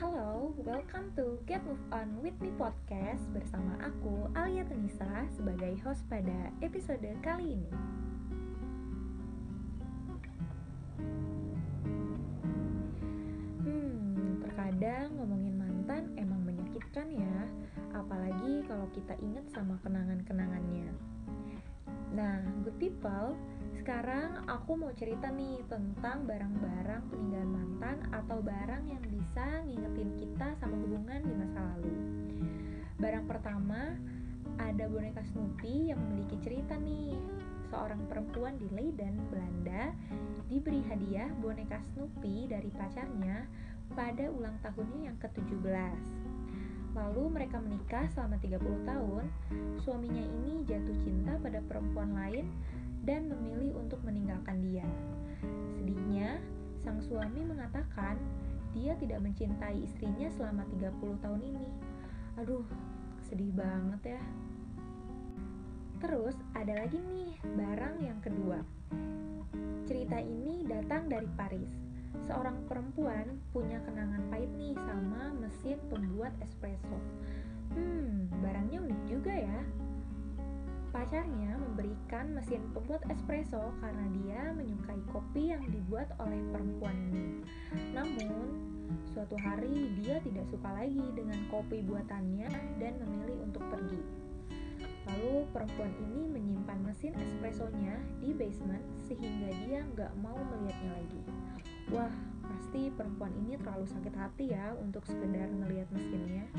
Halo, welcome to Get Move On With Me Podcast bersama aku Alia Tenisa sebagai host pada episode kali ini. Hmm, terkadang ngomongin mantan emang menyakitkan ya, apalagi kalau kita ingat sama kenangan-kenangannya. Nah, good people, sekarang aku mau cerita nih tentang barang-barang peninggalan mantan atau barang yang bisa ngingetin kita sama hubungan di masa lalu. Barang pertama ada boneka Snoopy yang memiliki cerita nih. Seorang perempuan di Leiden, Belanda, diberi hadiah boneka Snoopy dari pacarnya pada ulang tahunnya yang ke-17. Lalu mereka menikah selama 30 tahun. Suaminya ini jatuh cinta pada perempuan lain dan memilih untuk meninggalkan dia. Sedihnya, sang suami mengatakan dia tidak mencintai istrinya selama 30 tahun ini. Aduh, sedih banget ya. Terus ada lagi nih barang yang kedua. Cerita ini datang dari Paris. Seorang perempuan punya kenangan pahit nih sama mesin pembuat espresso. Pacarnya memberikan mesin pembuat espresso karena dia menyukai kopi yang dibuat oleh perempuan ini. Namun, suatu hari dia tidak suka lagi dengan kopi buatannya dan memilih untuk pergi. Lalu perempuan ini menyimpan mesin espressonya di basement sehingga dia nggak mau melihatnya lagi. Wah, pasti perempuan ini terlalu sakit hati ya untuk sekedar melihat mesinnya.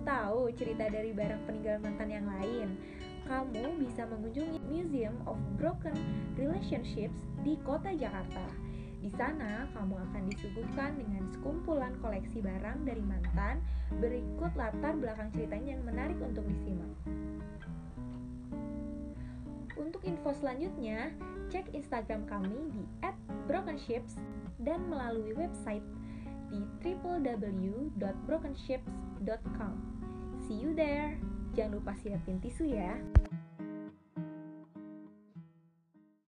Tahu cerita dari barang peninggalan mantan yang lain? Kamu bisa mengunjungi Museum of Broken Relationships di kota Jakarta. Di sana, kamu akan disuguhkan dengan sekumpulan koleksi barang dari mantan berikut latar belakang ceritanya yang menarik untuk disimak. Untuk info selanjutnya, cek Instagram kami di @brokenships dan melalui website di www.brokenships.com. See you there. Jangan lupa siapin tisu ya.